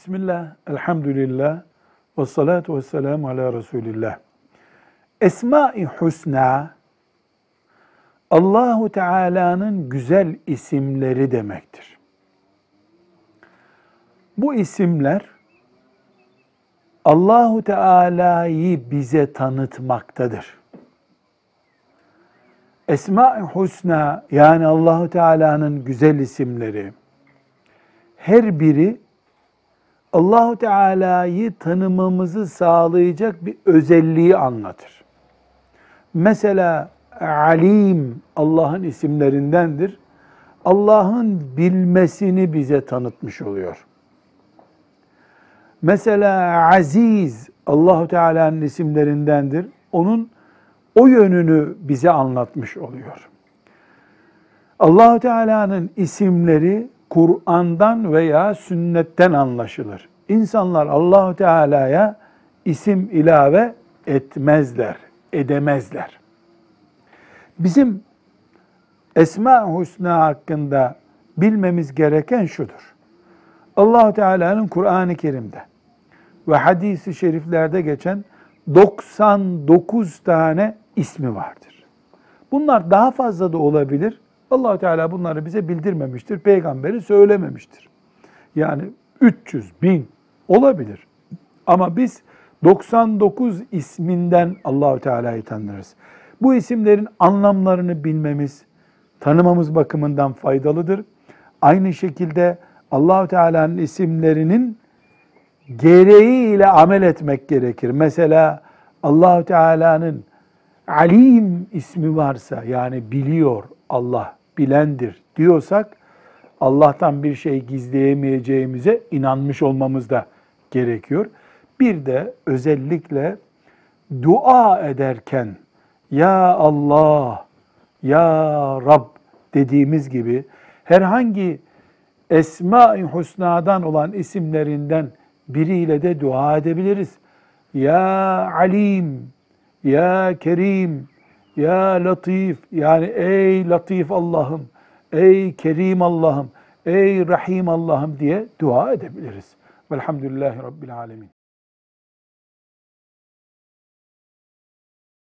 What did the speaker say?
Bismillah, elhamdülillah, ve salatu ve selamu ala Resulillah. Esma-i Hüsna, Allahu Teala'nın güzel isimleri demektir. Bu isimler Allahu Teala'yı bize tanıtmaktadır. Esma-i Hüsna yani Allahu Teala'nın güzel isimleri her biri Allahu Teala'yı tanımamızı sağlayacak bir özelliği anlatır. Mesela Alim Allah'ın isimlerindendir. Allah'ın bilmesini bize tanıtmış oluyor. Mesela Aziz Allahu Teala'nın isimlerindendir. Onun o yönünü bize anlatmış oluyor. Allahu Teala'nın isimleri Kur'an'dan veya sünnetten anlaşılır. İnsanlar Allahu Teala'ya isim ilave etmezler, edemezler. Bizim Esma Hüsna hakkında bilmemiz gereken şudur. Allahu Teala'nın Kur'an-ı Kerim'de ve hadisi şeriflerde geçen 99 tane ismi vardır. Bunlar daha fazla da olabilir. Allah Teala bunları bize bildirmemiştir. Peygamberi söylememiştir. Yani 300, bin olabilir. Ama biz 99 isminden Allahu Teala'yı tanırız. Bu isimlerin anlamlarını bilmemiz, tanımamız bakımından faydalıdır. Aynı şekilde Allahu Teala'nın isimlerinin gereğiyle amel etmek gerekir. Mesela Allahu Teala'nın Alim ismi varsa yani biliyor Allah bilendir diyorsak Allah'tan bir şey gizleyemeyeceğimize inanmış olmamız da gerekiyor. Bir de özellikle dua ederken ya Allah, ya Rab dediğimiz gibi herhangi Esma-i Hüsna'dan olan isimlerinden biriyle de dua edebiliriz. Ya Alim, Ya Kerim, Ya Latif yani ey Latif Allah'ım, ey Kerim Allah'ım, ey Rahim Allah'ım diye dua edebiliriz. Velhamdülillahi Rabbil Alemin.